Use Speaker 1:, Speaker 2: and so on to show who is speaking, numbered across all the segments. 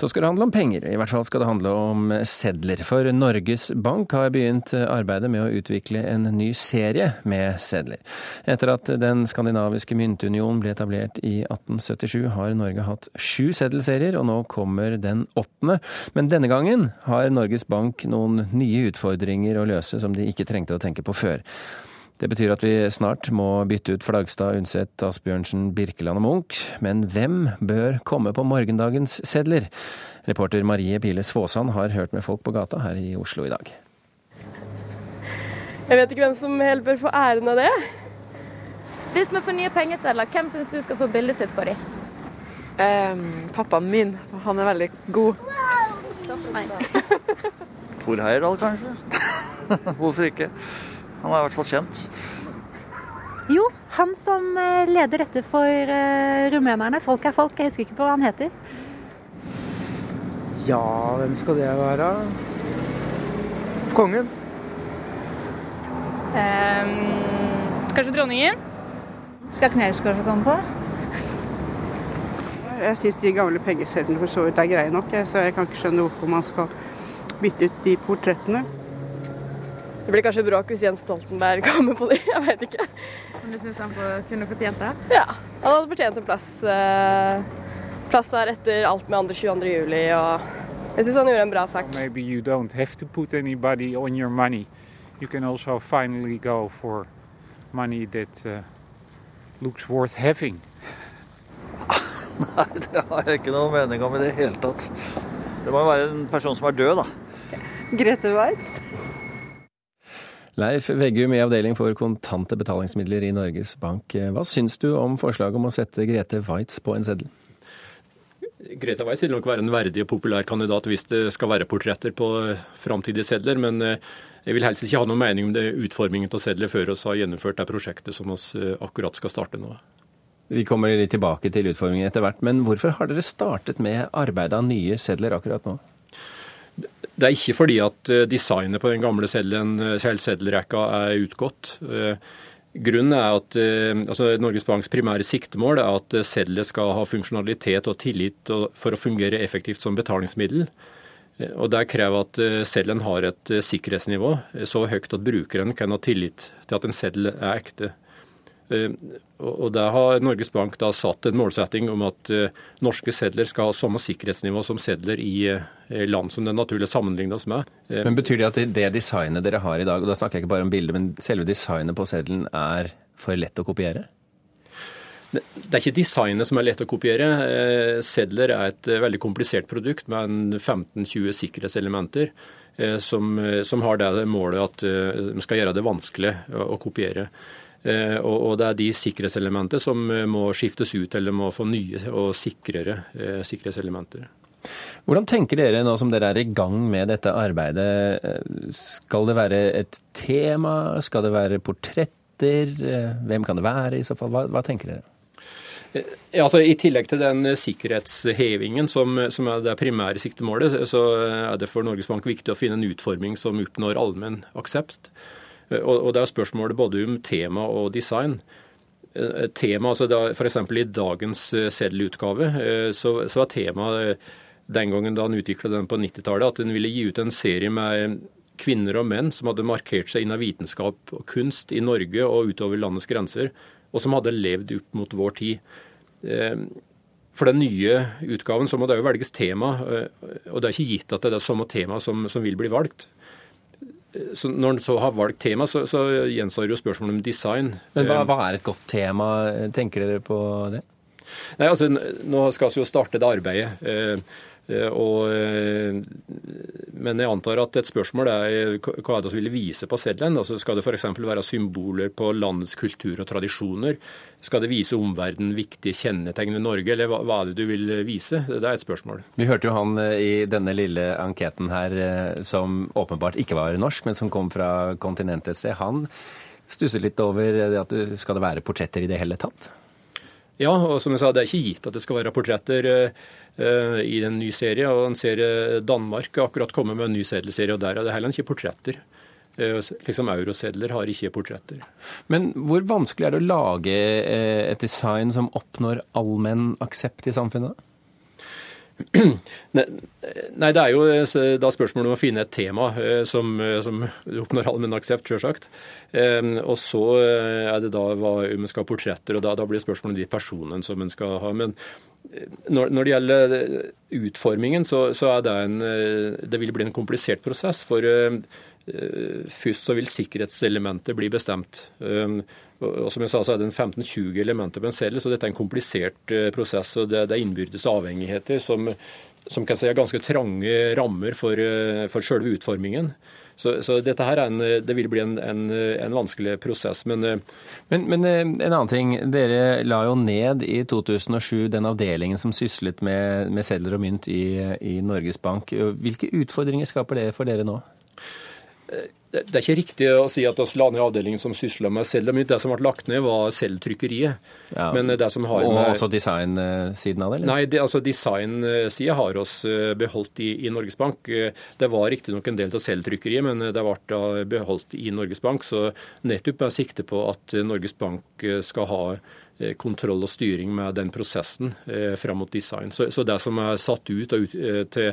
Speaker 1: Så skal det handle om penger, i hvert fall skal det handle om sedler. For Norges Bank har begynt arbeidet med å utvikle en ny serie med sedler. Etter at Den skandinaviske myntunionen ble etablert i 1877, har Norge hatt sju seddelserier, og nå kommer den åttende. Men denne gangen har Norges Bank noen nye utfordringer å løse som de ikke trengte å tenke på før. Det betyr at vi snart må bytte ut Flagstad, Undset, Asbjørnsen, Birkeland og Munch. Men hvem bør komme på morgendagens sedler? Reporter Marie Pile Svåsand har hørt med folk på gata her i Oslo i dag.
Speaker 2: Jeg vet ikke hvem som helt bør få æren av det.
Speaker 3: Hvis vi får nye pengesedler, hvem syns du skal få bildet sitt på dem?
Speaker 4: Um, pappaen min. Han er veldig god.
Speaker 5: Tor Heyerdahl, kanskje? Hvorfor ikke? Han er i hvert fall kjent.
Speaker 6: Jo, han som eh, leder dette for uh, rumenerne. Folk er folk. Jeg husker ikke på hva han heter.
Speaker 7: Ja, hvem skal det være? Kongen.
Speaker 8: Um, kanskje dronningen?
Speaker 6: Skal Knaus kanskje komme på?
Speaker 9: Jeg syns de gamle pengesedlene for så vidt er greie nok, så jeg kan ikke skjønne hvorfor man skal bytte ut de portrettene.
Speaker 2: Det blir kanskje bråk hvis Jens Stoltenberg kommer på det, jeg vet ikke.
Speaker 8: Men du syns han kunne fortjent det?
Speaker 2: Ja, han hadde fortjent en plass, eh, plass der etter alt med 22. juli. og jeg syns han gjorde en bra sak.
Speaker 10: Maybe you don't have to put anybody on your money. You can also finally go for money that uh, looks worth having.
Speaker 5: Nei, det har jeg ikke noe mening om i det hele tatt. Det må jo være en person som er død, da.
Speaker 9: Grete Waitz.
Speaker 1: Leif Veggum i avdeling for kontante betalingsmidler i Norges Bank. Hva syns du om forslaget om å sette Grete Waitz på en seddel?
Speaker 11: Grete Weiss vil nok være en verdig og populær kandidat hvis det skal være portretter på framtidige sedler. Men eh, jeg vil helst ikke ha noen mening om det utformingen av sedler før vi har gjennomført det prosjektet som vi eh, akkurat skal starte nå.
Speaker 1: Vi kommer litt tilbake til utformingen etter hvert, men hvorfor har dere startet med arbeidet av nye sedler akkurat nå?
Speaker 11: Det er ikke fordi at eh, designet på den gamle eh, seddelrekka er utgått. Eh, grunnen er at altså Norges Banks primære siktemål er at seddelet skal ha funksjonalitet og tillit for å fungere effektivt som betalingsmiddel. Og Det krever at seddelen har et sikkerhetsnivå så høyt at brukeren kan ha tillit til at en seddel er ekte. Eh, og Der har Norges Bank da satt en målsetting om at eh, norske sedler skal ha samme sikkerhetsnivå som sedler i eh, land som det er naturlig å sammenligne oss med.
Speaker 1: Men Betyr det at det designet dere har i dag, og da snakker jeg ikke bare om bildet, men selve designet på seddelen er for lett å kopiere?
Speaker 11: Det er ikke designet som er lett å kopiere. Sedler er et veldig komplisert produkt med 15-20 sikkerhetselementer som, som, har det målet at de skal gjøre det vanskelig å kopiere. Eh, og det er de sikkerhetselementer som eh, må skiftes ut eller må få nye og sikrere eh, sikkerhetselementer.
Speaker 1: Hvordan tenker dere nå som dere er i gang med dette arbeidet? Skal det være et tema? Skal det være portretter? Hvem kan det være i så fall? Hva, hva tenker dere?
Speaker 11: Ja, altså I tillegg til den sikkerhetshevingen som, som, er det primære siktemålet, så er det for Norges Bank viktig å finne en utforming som oppnår allmenn aksept. Og, det er spørsmålet både om tema og design. Eh, tema, altså F.eks. i dagens eh, seddelutgave eh, så, så er temaet den gangen da han utvikla den på 90-tallet, at han ville gi ut en serie med kvinner og menn som hadde markert seg innen vitenskap og kunst i Norge og utover landets grenser, og som hadde levd opp mot vår tid. For den nye utgaven så må det jo velges tema, og det er ikke gitt at det er det samme tema som, som vil bli valgt så når en så har valgt tema, så, så gjenstår jo spørsmålet om design.
Speaker 1: Men hva, hva, er et godt tema? Tenker dere på det?
Speaker 11: Nei, altså, Nå skal vi jo starte det arbeidet. Eh, Eh, og, eh, men jeg antar at et spørsmål er hva er det vi vil vise på seddelen. Altså, skal det f.eks. være symboler på landets kultur og tradisjoner? Skal det vise omverdenen viktige kjennetegn ved Norge, eller hva, hva, er det du vil vise? Det er et spørsmål.
Speaker 1: Vi hørte jo han eh, i denne lille anketen her, som åpenbart ikke var norsk, men som kom fra kontinentet et. Han stusset litt over at skal det være portretter i det hele tatt?
Speaker 11: Ja, og som jeg sa, det er ikke gitt at det skal være portretter uh, i en ny serie. og En serie Danmark har akkurat kommet med en ny sedelserie, og der er det heller ikke portretter. Uh, liksom Eurosedler har ikke portretter.
Speaker 1: Men hvor vanskelig er det å lage et design som oppnår allmenn aksept i samfunnet?
Speaker 11: Nei, det er jo eh, da spørsmålet om å finne et tema eh, som, eh, som oppnår allmenn aksept, sjølsagt. Og så er det da hva om en skal ha portretter, og da, da blir spørsmålet de personene som en skal ha. Men når det gjelder utformingen, så, så, er det en Det vil bli en komplisert prosess. For først så vil sikkerhetselementet bli bestemt. Og som jeg sa, så er det en 15-20 elementer på en celle, så dette er en komplisert eh, prosess. og Det, er innbyrdes avhengigheter som, som kan si er ganske trange rammer for, eh, for selve utformingen. Så, så, dette her en, det vil bli en, en, en vanskelig prosess. Men,
Speaker 1: eh, men, men, en annen ting. Dere la jo ned i 2007 den avdelingen som syslet med, med sedler og mynt i, i Norges Bank. Hvilke utfordringer skaper det for dere nå?
Speaker 11: Det er ikke riktig å si at vi la ned avdelingen som sysla med selv. Det som ble lagt ned, var selvtrykkeriet.
Speaker 1: Ja. Men det som har og med... også designsiden av det?
Speaker 11: Eller? Nei, det, altså designsida har oss eh, beholdt i, i Norges Bank. Det var riktignok en del av selvtrykkeriet, men det ble beholdt i Norges Bank. Så nettopp med sikte på at Norges Bank eh, skal ha eh, kontroll og styring med den prosessen eh, fram mot design. Så, så, det som er satt ut, ut til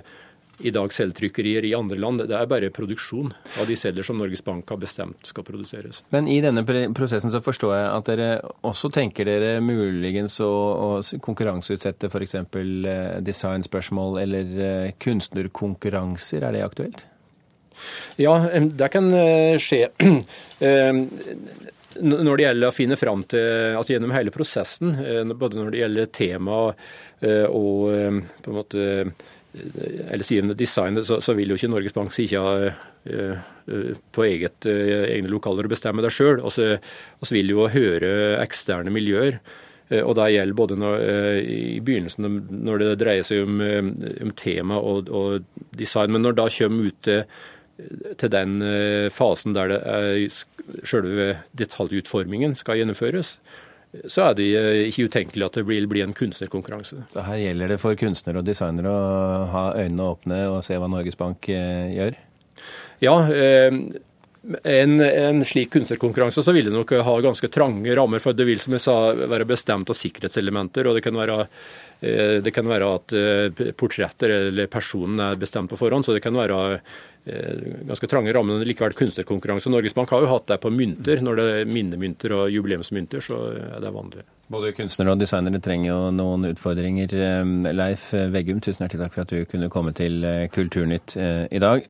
Speaker 11: i dag selvtrykkerier i andre land. Det er bare produksjon av de celler som Norges Bank har bestemt skal produseres.
Speaker 1: Men i denne prosessen så forstår jeg at dere også tenker dere muligens å, å konkurranseutsette f.eks. Eh, designspørsmål eller eh, kunstnerkonkurranser. Er det aktuelt?
Speaker 11: Ja, det kan eh, skje. Når det gjelder å finne fram til altså Gjennom hele prosessen, både når det gjelder tema og på en måte eller siden designet, så, så, vil jo ikke Norges Bank si ikke ha uh, på eget, uh, egne lokaler å bestemme det sjøl. Og så vil jo høre eksterne miljøer. Og det gjelder både når, i begynnelsen når det dreier seg om, om tema og, og, design, men når da kommer ut til, til den fasen der det er selve detaljutformingen skal gjennomføres, så er det eh, ikke utenkelig at det vil bli en kunstnerkonkurranse.
Speaker 1: Så her gjelder det for kunstnere og designere å ha øynene åpne og se hva Norges Bank eh, gjør?
Speaker 11: Ja, eh, en, en, slik kunstnerkonkurranse så vil det nok ha ganske trange rammer. For det vil som jeg sa, være bestemt av sikkerhetselementer. og det kan være det kan være at portretter eller personen er bestemt på forhånd, så det kan være ganske trange rammer. Men likevel kunstnerkonkurranse. Norges Bank har jo hatt det på mynter. Når det er minnemynter og jubileumsmynter, så er det vanlig.
Speaker 1: Både kunstnere og designere trenger jo noen utfordringer. Leif Veggum, tusen hjertelig takk for at du kunne komme til Kulturnytt i dag.